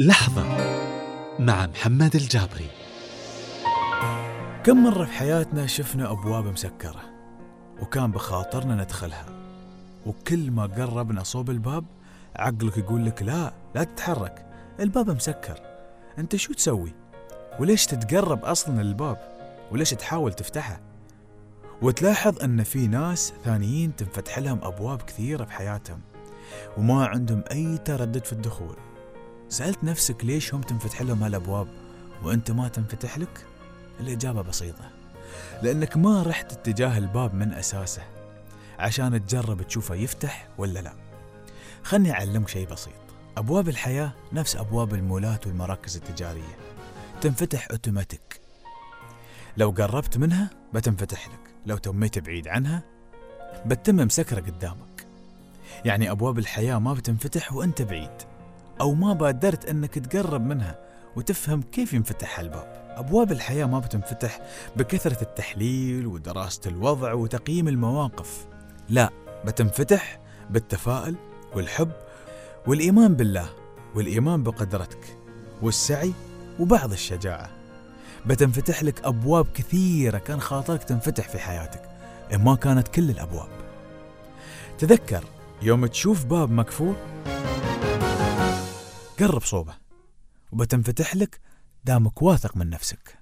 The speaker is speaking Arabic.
لحظة مع محمد الجابري. كم مرة في حياتنا شفنا أبواب مسكرة وكان بخاطرنا ندخلها وكل ما قربنا صوب الباب عقلك يقول لك لا لا تتحرك الباب مسكر. أنت شو تسوي؟ وليش تتقرب أصلا للباب؟ وليش تحاول تفتحه؟ وتلاحظ أن في ناس ثانيين تنفتح لهم أبواب كثيرة في حياتهم وما عندهم أي تردد في الدخول. سألت نفسك ليش هم تنفتح لهم هالأبواب وأنت ما تنفتح لك؟ الإجابة بسيطة. لأنك ما رحت اتجاه الباب من أساسه عشان تجرب تشوفه يفتح ولا لا. خلني أعلمك شيء بسيط. أبواب الحياة نفس أبواب المولات والمراكز التجارية. تنفتح أوتوماتيك. لو قربت منها بتنفتح لك. لو تميت بعيد عنها بتتم مسكرة قدامك. يعني أبواب الحياة ما بتنفتح وأنت بعيد. أو ما بادرت أنك تقرب منها وتفهم كيف ينفتح الباب. أبواب الحياة ما بتنفتح بكثرة التحليل ودراسة الوضع وتقييم المواقف. لا بتنفتح بالتفاؤل والحب والإيمان بالله والإيمان بقدرتك والسعي وبعض الشجاعة. بتنفتح لك أبواب كثيرة كان خاطرك تنفتح في حياتك إن ما كانت كل الأبواب. تذكر يوم تشوف باب مكفول قرب صوبه وبتنفتح لك دامك واثق من نفسك.